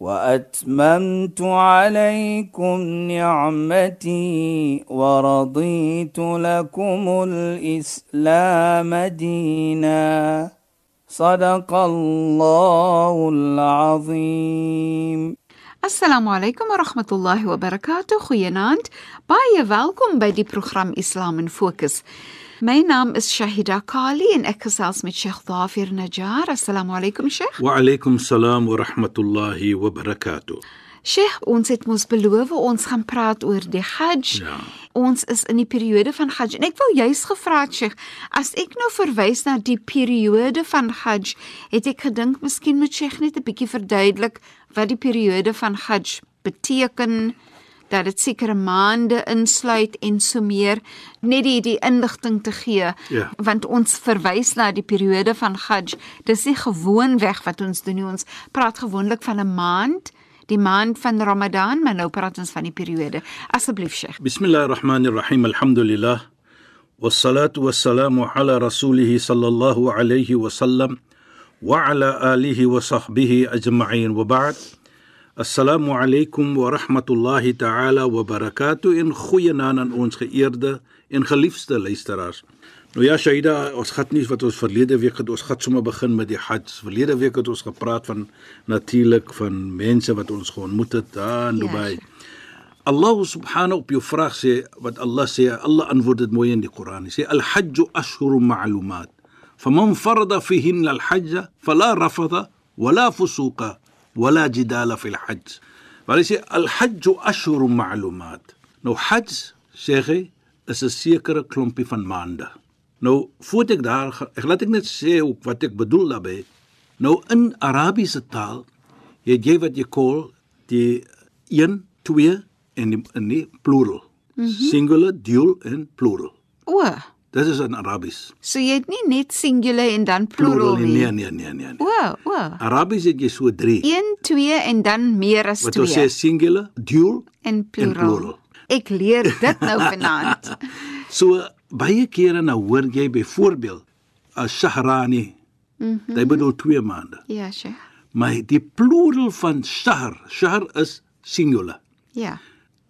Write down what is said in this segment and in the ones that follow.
واتممت عليكم نعمتي ورضيت لكم الاسلام دينا صدق الله العظيم Assalamu alaykum wa rahmatullahi wa barakatuh. Goeienaand. Baie welkom by die program Islam in Fokus. My naam is Shahida Kali en ek gesels met Sheikh Dafir Najjar. Assalamu alaykum Sheikh. Wa alaykum salaam wa rahmatullahi wa barakatuh. Sheikh, ons het mos beloof ons gaan praat oor die Hajj. Ja. Ons is in die periode van Hajj en ek wou juis gevra het Sheikh, as ek nou verwys na die periode van Hajj, het ek gedink miskien moet Sheikh net 'n bietjie verduidelik wat die periode van Hajj beteken dat dit sekere maande insluit en so meer net die die inligting te gee Ja. want ons verwys na die periode van Hajj dis nie gewoonweg wat ons doen ons praat gewoonlik van 'n maand die maand van Ramadan maar nou praat ons van die periode asseblief Sheikh Bismillahir Rahmanir Rahim. Alhamdulillah. Wassalatu wassalamu ala rasulih sallallahu alayhi wa sallam wa ala alihi wa sahbihi ajma'in wa ba'd. Assalamu alaykum wa rahmatullahi ta'ala wa barakatuh in goeie naam aan ons geëerde en geliefde luisteraars. Nou ja, Shaida, ons gaan nie wat ons verlede week het ons gaan sommer begin met die Hajj. Verlede week het ons gepraat van natuurlik van mense wat ons geontmoet het daar in Ja, Dubai. Sheikh. Allah subhanahu op jou vraag sê wat Allah sê, Allah antwoord dit mooi in die Koran. Hy sê al-hajj ashhurun ma'lumat. Faman farada fihin al-hajj fala rafada wala fusuqa wala jidala fil hajj. Maar hy sê al-hajj ashhurun ma'lumat. Nou hajj sê hy is 'n sekere klompie van maande. Nou voordat ek daar ek laat ek net sê ook wat ek bedoel daarmee. Nou in Arabiese taal het jy wat jy call die 1 2 en die in die plural. Mm -hmm. Singular, dual en plural. o Dit is in Arabies. so jy het nie net singular en dan plural nie. nie Nee, nee, nee, nee. nee. o o Arabies het jy so 3. 1 2 en dan meer as Wat ons 2 sê singular, dual en plural. plural. Ek leer dit nou vanaand. So baie kere nou hoor jy byvoorbeeld as shahrani. Mm -hmm. Dit bedoel 2 maande. ja, Sheikh. Maar die plural van shahr, shahr is singular. Ja.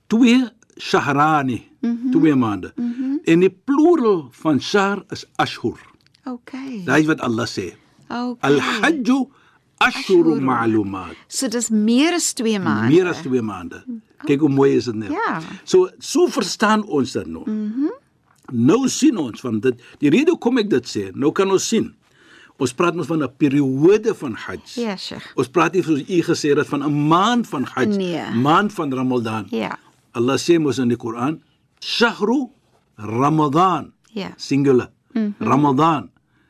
twee shahrani, mm -hmm. twee maande. Mm -hmm. En die plural van shahr is ashhur. Okay. Is wat Allah sê. Okay. Al-hajj ashhur ma'lumat. So dis meer as 2 maande. Meer as twee maande. Kyk hoe mooi is dit nou. Ja. So so verstaan ons dit nou. Mhm. Mm nou sien ons van dit. Die rede hoekom ek dit sê, nou kan ons sien. Ons praat mos van 'n periode van Hajj. Ja, Sheikh. Ons praat nie soos u gesê het van 'n maand van Hajj, Nee. maand van Ramadan. Ja. Allah sê mos in die Koran, "Shahru Ramadan." Ja. Singular. Mm -hmm. Ramadan.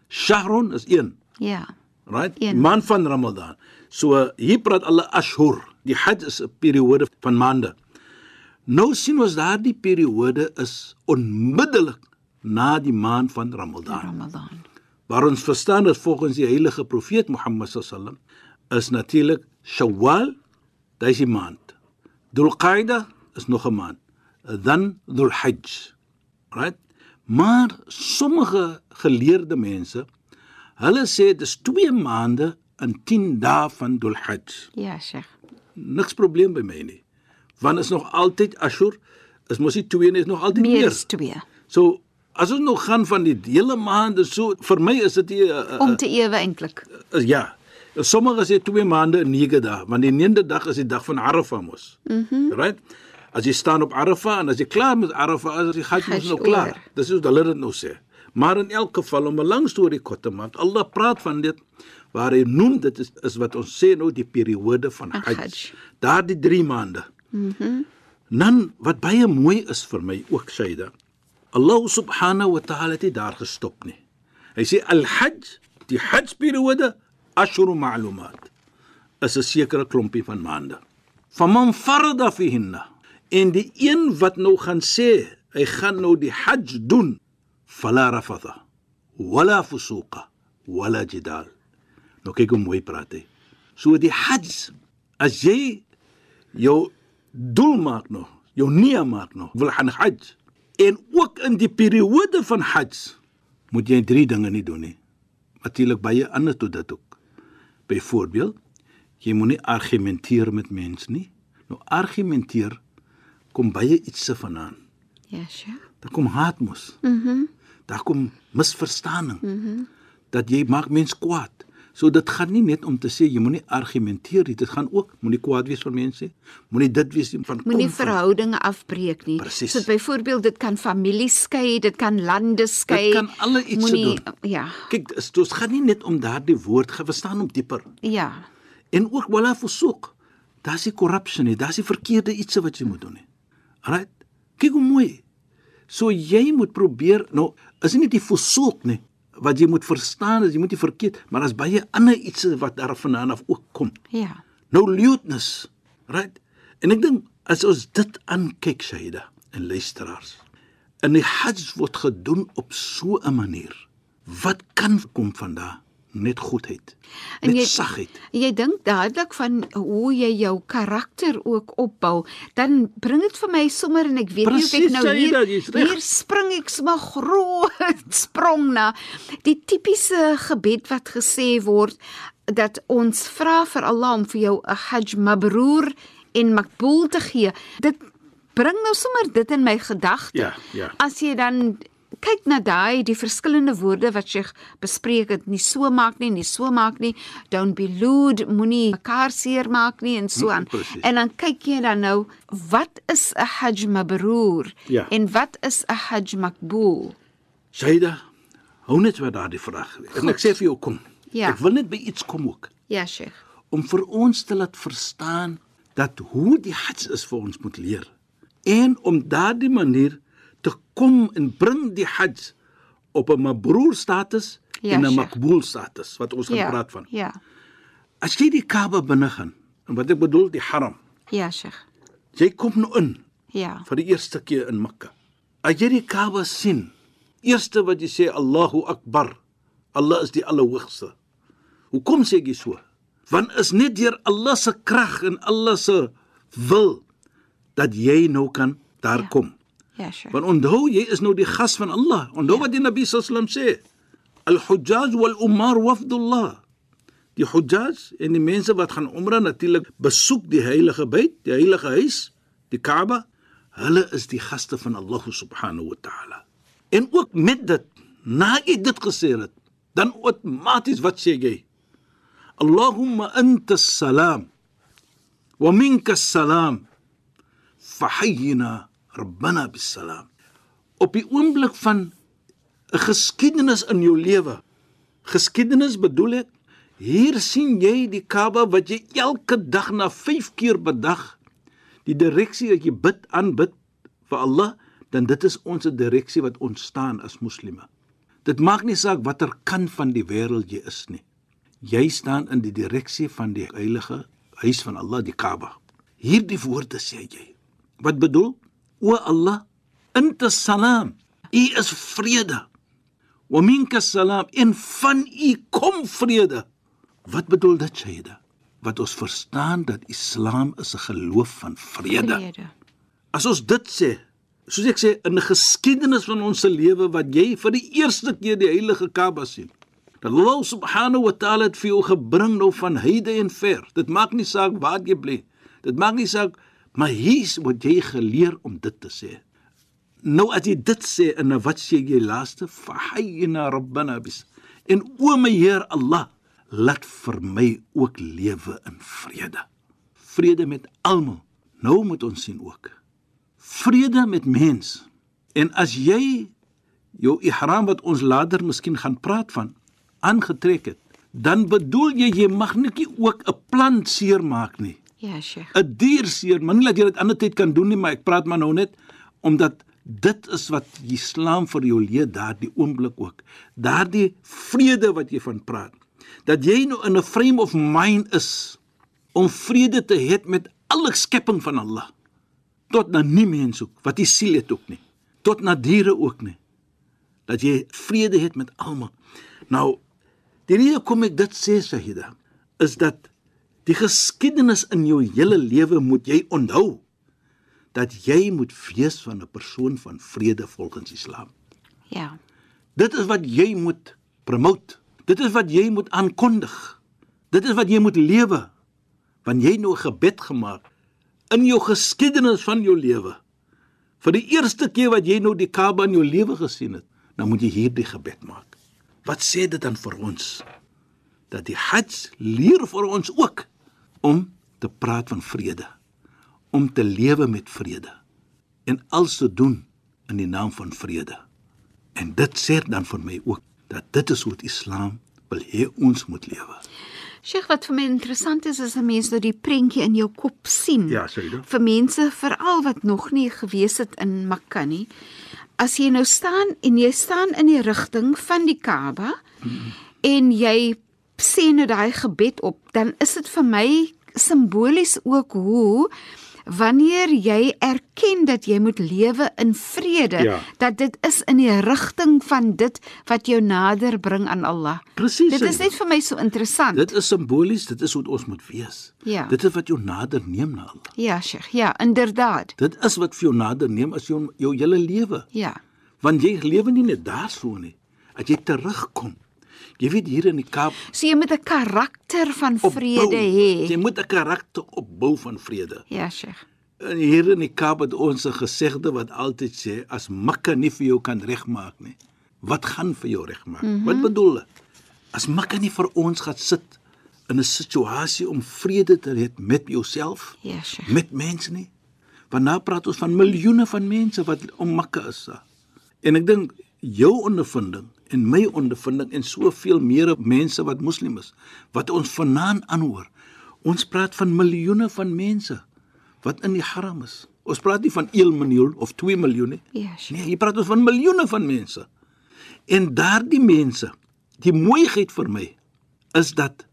Shahrun is een, Ja. right? Een. Maand van Ramadan. So hier praat Allah ashhur. Die Hajj is 'n periode van maande. Nou sien ons daardie periode is onmiddellik na die maand van Ramadan. Ramadan. Waar ons verstaan dat volgens die heilige profeet Mohammed sallam is natuurlik Shawwal, dit is die maand. Dhul-Qaida is nog 'n maand. Dan Dhul-Hajj. Right? Maar sommige geleerde mense, hulle sê dis 2 maande en 10 dae van Dhul-Hajj. Ja, Sheikh. Niks probleem by my nie. Want is nog altyd Ashur, is mos nie 2 nie, is nog altyd Meer meer. as 2. So as ons nog gaan van die hele maande so vir my is dit 'n uh, Om te ewe eintlik. is ja. Sommige sê 2 maande en 9 dae, want die 9de dag is die dag van Arafah mos. Mm right? As jy staan op Arafah en as jy klaar met Arafah is, mos Hajj nou klaar. oor. Dis hoe hulle dit nou sê. Maar in elk geval om 'n lang storie kort te maak, Allah praat van dit waar hy noem dit is, is wat ons sê nou die periode van Hajj. Daardie 3 maande. Mhm. Mm Dan wat baie mooi is vir my ook Shaida. Allah subhanahu wa ta'ala het nie daar gestop nie. Hy sê al-Hajj, die Hajj periode ashru ma'lumat. Is 'n sekere klompie van maande. Faman farada fihinna. En die een wat nou gaan sê, hy gaan nou die Hajj doen, fala rafatha wala fusuqa wala jidal. Nou kyk hoe mooi praat hy. So die Hajj as jy jou doel maak nog, jou nia maak nog, wil gaan Hajj en ook in die periode van Hajj moet jy drie dinge nie doen nie. Natuurlik baie ander toe dit ook. Byvoorbeeld, jy moenie argumenteer met mense nie. Nou argumenteer kom baie iets se vanaand. Ja, Sheikh. Daar kom haat mos. Mhm. Mm daar kom misverstaaning. Mhm. Mm dat jy maak mense kwaad. So dit gaan nie net om te sê jy moenie argumenteer nie, dit gaan ook moenie kwaad wees vir mense. Moenie dit wees van Moenie verhoudinge afbreek nie. Presies. So byvoorbeeld dit kan familie skei, dit kan lande skei. Dit kan alle iets doen. ja. Kyk, dit gaan nie net om daardie woord gewestaan om dieper. Ja. En ook wala fusuq. Daar's die corruption nie, daar's die verkeerde ietsie wat jy moet doen nie. Alright? Kyk hoe mooi. So jy moet probeer nou is nie net die fusuq nie wat jy moet verstaan is jy moet nie verkeerd, maar daar's baie ander ietsie wat daarvandaan af ook kom. Ja. Nou lewdness, right? En ek dink as ons dit aankyk Shaida en luisteraars. En die Hajj word gedoen op so 'n manier. Wat kan kom van daar? Net goedheid. En Net sagheid. Jy dink dadelik van hoe jy jou karakter ook opbou, dan bring dit vir my sommer en ek weet nie of ek nou hier hier spring ek sommer groot sprong na die tipiese gebed wat gesê word dat ons vra vir Allah om vir jou 'n Hajj mabrur en makbul te gee. Dit bring nou sommer dit in my gedagte. Ja, ja. As jy dan kyk na daai die verskillende woorde wat jy bespreek het, nie so maak nie, nie so maak nie, don't be lewd, moenie mekaar seermaak nie en so Mm, aan. presies. En dan kyk jy dan nou, wat is 'n hajj mabrur Ja. en wat is 'n hajj makbul? Shaida, hou net by daardie vraag. En ek sê vir jou kom. Ja. Ek wil net by iets kom ook Ja, Sheikh. om vir ons te laat verstaan dat hoe die Hajj is vir ons moet leer. En om daardie manier te kom en bring die Hajj op 'n mabroer status Ja, en 'n makboel status wat ons gaan Ja. praat van. Ja. As jy die Kaaba binne gaan, en wat ek bedoel die Haram, Ja, Sheikh. jy kom nou in Ja. vir die eerste keer in Mekka. As jy die Kaaba sien, eerste wat jy sê Allahu Akbar. Allah is die Allerhoogste. Hoekom sê jy so? Want is net deur Allah se krag en Allah se wil dat jy nou kan daar Ja. kom. Ja, Sheikh. Want onthou jy is nou die gas van Allah. Onthou Ja. wat die Nabi sallam sê. Al-Hujjaj wal-Ummar wafdullah. Die Hujjaj en die mense wat gaan umrah natuurlik besoek die heilige byt, die heilige huis, die Kaaba. Hulle is die gaste van Allah subhanahu wa ta'ala. En ook met dit, na jy dit gesê het, dan outomaties wat sê jy? Allahumma anta salam wa minka salam fahayyina rabbana bisalam. Op die oomblik van 'n geskiedenis in jou lewe. Geskiedenis bedoel ek hier sien jy die Kaaba wat jy elke dag na 5 keer per dag die direksie wat jy bid aanbid vir Allah, dan dit is ons direksie wat ons staan as moslime. Dit maak nie saak watter kant van die wêreld jy is nie. Jy staan in die direksie van die heilige huis van Allah, die Kaaba. Hierdie woorde sê jy. Wat bedoel? O Allah, anta salam. U is vrede. Wa minka salam en van u kom vrede. Wat bedoel dit, Shaida? Wat ons verstaan dat Islam is 'n geloof van vrede. Vrede. As ons dit sê, soos ek sê in 'n geskiedenis van ons se lewe wat jy vir die eerste keer die heilige Kaaba sien. Dat Allah subhanahu wa ta'ala het vir jou gebring nou van heide en ver. Dit maak nie saak waar jy bly. Dit maak nie saak maar hier word jy geleer om dit te sê. Nou as jy dit sê en nou wat sê jy laaste? Fahayyina rabbana bis. En o my Heer Allah, laat vir my ook lewe in vrede. Vrede met almal. Nou moet ons sien ook. Vrede met mens. En as jy jou ihram wat ons later miskien gaan praat van aangetrek het, dan bedoel jy jy mag net nie ook 'n plant seermaak nie. Ja, Sheikh. 'n dier seer, nie dat jy dit ander tyd kan doen nie, maar ek praat maar nou net omdat dit is wat Islam vir jou leer daardie oomblik ook. Daardie vrede wat jy van praat. Dat jy nou in 'n frame of mind is om vrede te hê met alle skepping van Allah. Tot na nie mens ook, wat die siel het ook nie. Tot na diere ook nie. dat jy vrede het met almal. Nou, die rede kom ek dit sê Shahida is dat die geskiedenis in jou hele lewe moet jy onthou dat jy moet wees van 'n persoon van vrede volgens Islam. Ja. Dit is wat jy moet promote. Dit is wat jy moet aankondig. Dit is wat jy moet lewe. Want jy nou 'n gebed gemaak in jou geskiedenis van jou lewe. Vir die eerste keer wat jy nou die Kaaba in jou lewe gesien het, dan moet jy hierdie gebed maak. Wat sê dit dan vir ons? Dat die Hajj leer vir ons ook om te praat van vrede, om te lewe met vrede en alles te doen in die naam van vrede. En dit sê dan vir my ook dat dit is hoe die Islam wil hê ons moet lewe. Sheikh, wat vir my interessant is is 'n mens nou die prentjie in jou kop sien. Ja, Saida. Vir mense veral wat nog nie gewees het in Mekka nie. As jy nou staan en jy staan in die rigting van die Kaaba hmm. en jy sê nou daai gebed op, dan is dit vir my simbolies ook hoe wanneer jy erken dat jy moet lewe in vrede, Ja. dat dit is in die rigting van dit wat jou nader bring aan Allah. Presies. Dit is net vir my so interessant. Dit is simbolies, dit is hoe ons moet wees. Ja. Dit is wat jou nader neem na Allah. Ja, Sheikh. Ja, inderdaad. Dit is wat vir jou nader neem as jou jou hele lewe. Ja. Want jy lewe nie net daarso nie. As jy terugkom. Jy weet hier in die Kaap So jy moet 'n karakter van opbou. vrede hê. Jy moet 'n karakter opbou van vrede. Ja, Sheikh. En hier in die Kaap het ons 'n gesegde wat altyd sê as Mekka nie vir jou kan regmaak nie, wat gaan vir jou regmaak? Mm -hmm. Wat bedoel dit? As Mekka nie vir ons gaan sit in 'n situasie om vrede te hê met jouself, Ja, Sheikh. met mense nie. Want nou praat ons van miljoene van mense wat om Mekka is. En ek dink jou ondervinding en my ondervinding en soveel meer mense wat moslim is wat ons vanaand aanhoor. Ons praat van miljoene van mense wat in die haram is. Ons praat nie van 1 miljoen of 2 miljoen nie. Ja, Sheikh. Nee, jy praat ons van miljoene van mense. En daardie mense, die mooiheid vir my is dat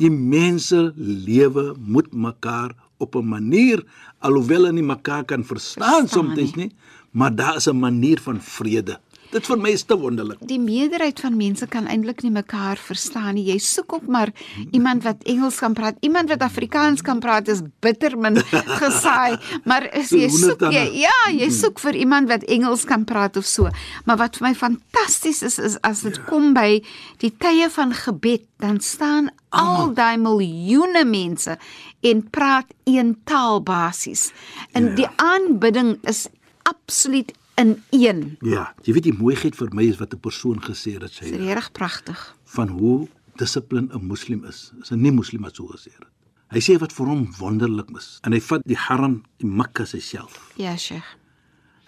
die mense lewe met mekaar op 'n manier alhoewel hulle nie mekaar kan verstaan, Verstaan soms nie, maar daar is 'n manier van vrede. Dit vir my is te wonderlik. Die meerderheid van mense kan eintlik nie mekaar verstaan nie. Jy soek ook maar iemand wat Engels kan praat. Iemand wat Afrikaans kan praat is bitter min gesaai, maar as jy soek jy, Honderdtande. ja, jy soek vir iemand wat Engels kan praat of so. Maar wat vir my fantasties is is as dit kom by die tye van gebed, dan staan al daai miljoene mense en praat een taal basies. En Ja. die aanbidding is absoluut in een. Ja, jy weet die mooiheid vir my is wat 'n persoon gesê het sê Dit is reg pragtig. van hoe dissipline 'n moslim is. Is 'n nie moslim wat so gesê het. Hy sê wat vir hom wonderlik is en hy vat die haram, die Mekka self. Ja, Sheikh.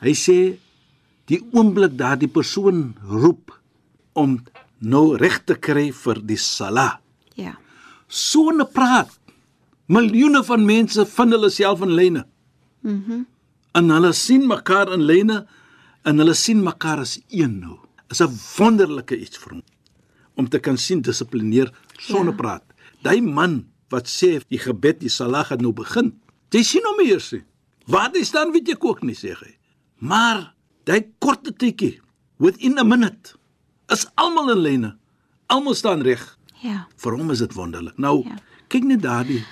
Hy sê die oomblik daar die persoon roep om nou reg te kry vir die sala. Ja. So 'n praat. Miljoene van mense vind hulle self in lyne. Mhm. Mm en hulle sien mekaar in lyne en hulle sien mekaar as een nou. Is 'n wonderlike iets vir hom om te kan sien dissiplineer sonder ja. praat. Daai man wat sê die gebed die salat het nou begin. Jy sien hom eers nie. Waar hy staan weet jy ook nie sê hy. Maar daai korte tydjie within a minute is almal in lyne. Almal staan reg. Ja. Vir hom is dit wonderlik. Nou, Ja. Kyk net daardie.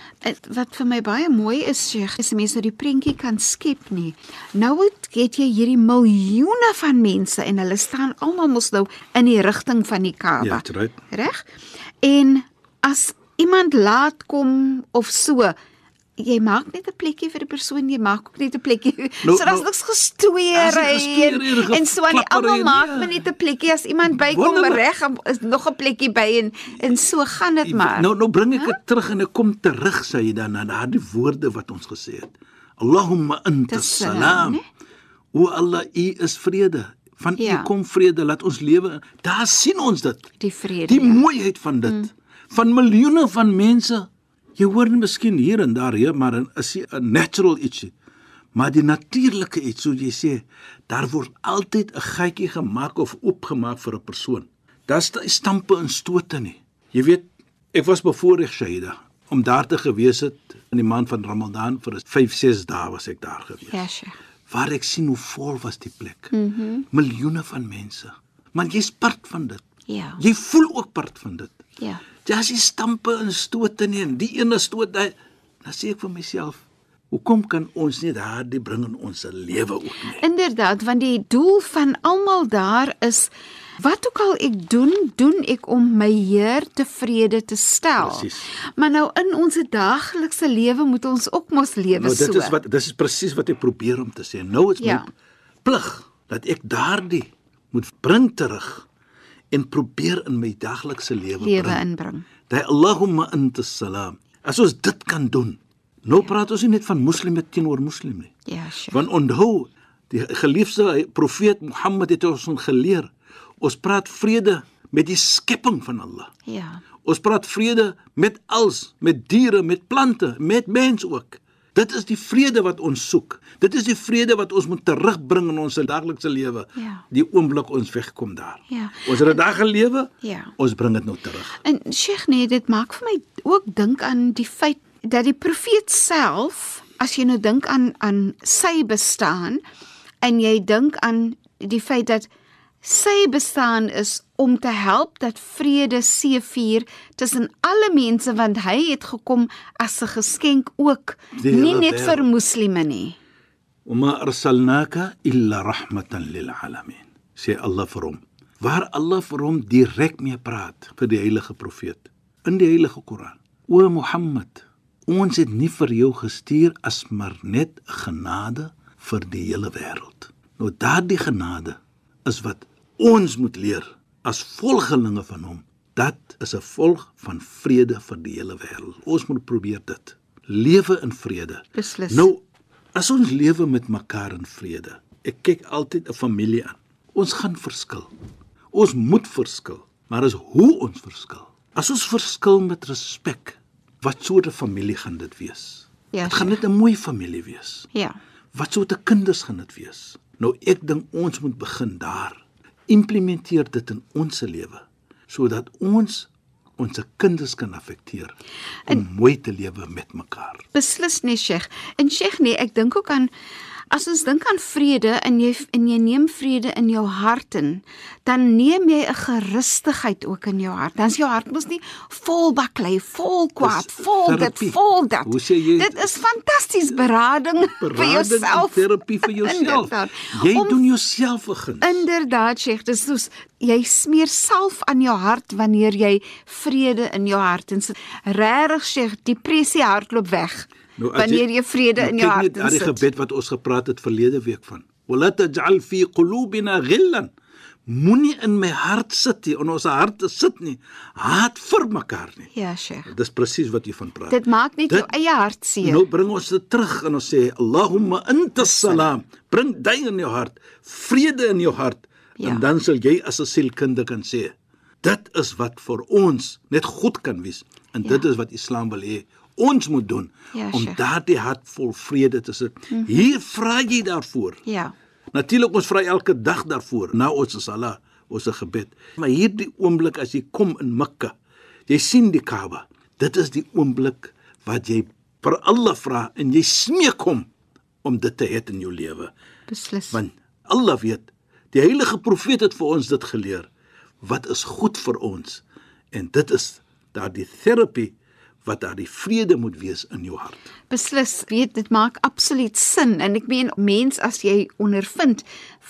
Wat vir my baie mooi is, Sheikh, is mense nou die prentjie kan skep nie. Nou het, jy hierdie miljoene van mense en hulle staan almal mos nou in die rigting van die Kaaba. Ja, right. Reg? En as iemand laat kom of so, jy maak net 'n plekkie vir die persoon, jy maak ook net 'n plekkie. Nou- so daar's nou- niks gestoeiery en, en so aan die almal maak ja. maar net 'n plekkie as iemand bykom reg, is nog 'n plekkie by en en so gaan dit maar. Nou nou bring ek dit terug en ek kom terug sê jy dan na daardie woorde wat ons gesê het. Allahumma anta Dis salam, né? O Allah, U is vrede. Van U Ja. kom vrede, laat ons lewe. Daar sien ons dit. die vrede. Die ja. mooiheid van dit. Mm. Van miljoene van mense. Jy hoor nie miskien hier en daar hier, maar in is 'n natural ietsie. Maar die natuurlike iets, soos jy sê, daar word altyd 'n gatjie gemaak of oopgemaak vir 'n persoon. Daar's die stampe en stote nie. Jy weet, ek was bevoorreg Shaida om daar te gewees het in die maand van Ramadan vir 5, 6 dae was ek daar gewees Ja, Sheikh. waar ek sien hoe vol was die plek. Mhm. Mm Miljoene van mense. maar jy's part van dit. Ja. Jy voel ook part van dit. Ja. Jy sien stampe en stote nie en die ene stoot daai dan sê ek vir myself, hoekom kan ons nie daardie bring in ons lewe ook nie? Inderdaad, want die doel van almal daar is wat ook al ek doen, doen ek om my Heer tevrede te stel. Presies. Maar nou in ons daaglikse lewe moet ons ook mos lewe Nou so. dit is wat dit is presies wat ek probeer om te sê. Nou is Ja. my plig dat ek daardie moet bring terug en probeer in my daaglikse lewe lewe bring. inbring. Daai Allahumma anta salam. As ons dit kan doen. Nou praat ons nie net van moslim teenoor moslim nie. Ja, sure. Want onthou, die geliefde profeet Mohammed het ons geleer, ons praat vrede met die skepping van Allah. Ja. Ons praat vrede met alles, met diere, met plante, met mens ook. Dit is die vrede wat ons soek. Dit is die vrede wat ons moet terugbring in ons daaglikse lewe. Ja. Die oomblik ons wegkom daar. Ja. Ons het dit daar gelewe. Ja. Ons bring dit nou terug. En Sheikh nee, dit maak vir my ook dink aan die feit dat die profeet self, as jy nou dink aan aan sy bestaan en jy dink aan die feit dat Sy bestaan is om te help dat vrede seëvier tussen alle mense want hy het gekom as 'n geskenk ook, nie net vir moslime nie. "Wama arsalnaka illa rahmatan lil alamin." sê Allah vir hom. Waar Allah vir hom direk mee praat vir die heilige profeet in die heilige Koran. O Mohammed, ons het nie vir jou gestuur as maar net genade vir die hele wêreld. Nou daardie genade is wat ons moet leer as volgelinge van hom. Dat is 'n volg van vrede vir die hele wêreld. Ons moet probeer dit. Lewe in vrede. Beslis. Nou As ons lewe met mekaar in vrede. Ek kyk altyd 'n familie aan. Ons gaan verskil. Ons moet verskil, maar is hoe ons verskil. As ons verskil met respek, wat soort 'n familie gaan dit wees? Ja, dit gaan net 'n mooi familie wees. Ja. Wat soort kinders gaan dit wees? Nou ek dink ons moet begin daar. Implementeer dit in ons lewe sodat ons ons kinders kan affekteer om en, mooi te lewe met mekaar. Beslis nie Sheikh. En Sheikh nee, ek dink ook aan as ons dink aan vrede en jy en jy neem vrede in jou hart in, dan neem jy 'n gerustigheid ook in jou hart. Dan is jou hart mos nie vol baklei, vol kwaad, Dis vol terapie. dit, vol dat. Jy- Dit is fantasties berading vir Berading en jouself. terapie vir jouself. Jy Om- doen jouself 'n guns. Inderdaad, Sheikh, dis soos jy smeer salf aan jou hart wanneer jy vrede in jou hart insit. Regtig, Sheikh, depressie hardloop weg. Nou, wanneer jy vrede in jou hart net na die insit. gebed wat ons gepraat het verlede week van. Wala taj'al fi qulubina ghillan. Moenie in my hart sit nie, in ons harte sit nie. Haat vir mekaar nie. Ja, Sheikh. Dis presies wat jy van praat. Dit maak net Dit- jou eie hart seer. Nou bring ons dit terug en ons sê Allahumma anta salam. Bring dit in jou hart, vrede in jou hart. Ja. En dan sal jy as 'n sielkundige kan sê, dit is wat vir ons net goed kan wees. En Ja. dit is wat Islam wil hê ons moet doen Ja, om daardie hart vol vrede te sit. Mm -hmm. Hier vra jy daarvoor. Ja. Natuurlik ons vra elke dag daarvoor na ons salat, ons gebed. Maar hierdie oomblik as jy kom in Mekka, jy sien die Kaaba. Dit is die oomblik wat jy vir Allah vra en jy smeek hom om dit te hê in jou lewe. Beslis. Want Allah weet, die heilige profeet het vir ons dit geleer. Wat is goed vir ons? En dit is daardie terapie wat daardie vrede moet wees in jou hart. Beslis, weet dit maak absoluut sin en ek meen mens as jy ondervind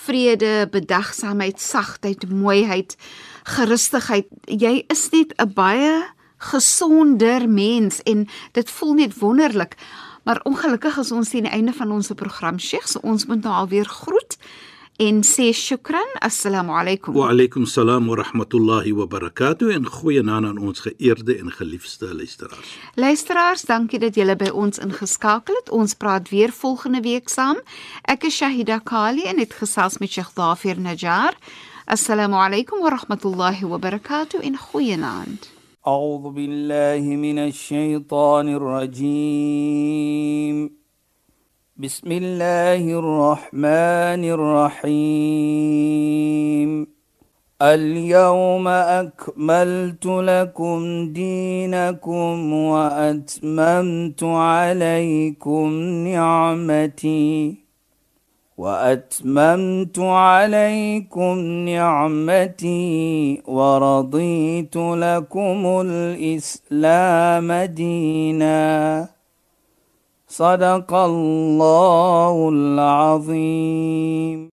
vrede, bedagsaamheid, sagtheid, mooiheid, gerustigheid, jy is net 'n baie gesonder mens en dit voel net wonderlik. Maar ongelukkig is ons teen die einde van ons program, Sheikh, so ons moet nou alweer groet en sê shukran. Assalamu alaykum. Wa alaykum salaam wa rahmatullahi wa barakatuh en goeienaand aan ons geëerde en geliefde luisteraars. Luisteraars, dankie dat julle by ons ingeskakel het. Ons praat weer volgende week saam. Ek is Shahida Kali en het gesels met Sheikh Dafir Najjar. Assalamu alaykum wa rahmatullahi wa barakatuh en goeienaand. أعوذ بالله من الشيطان الرجيم بسم الله الرحمن الرحيم. اليوم أكملت لكم دينكم وأتممت عليكم نعمتي. وأتممت عليكم نعمتي ورضيت لكم الإسلام دينا. صدق الله العظيم.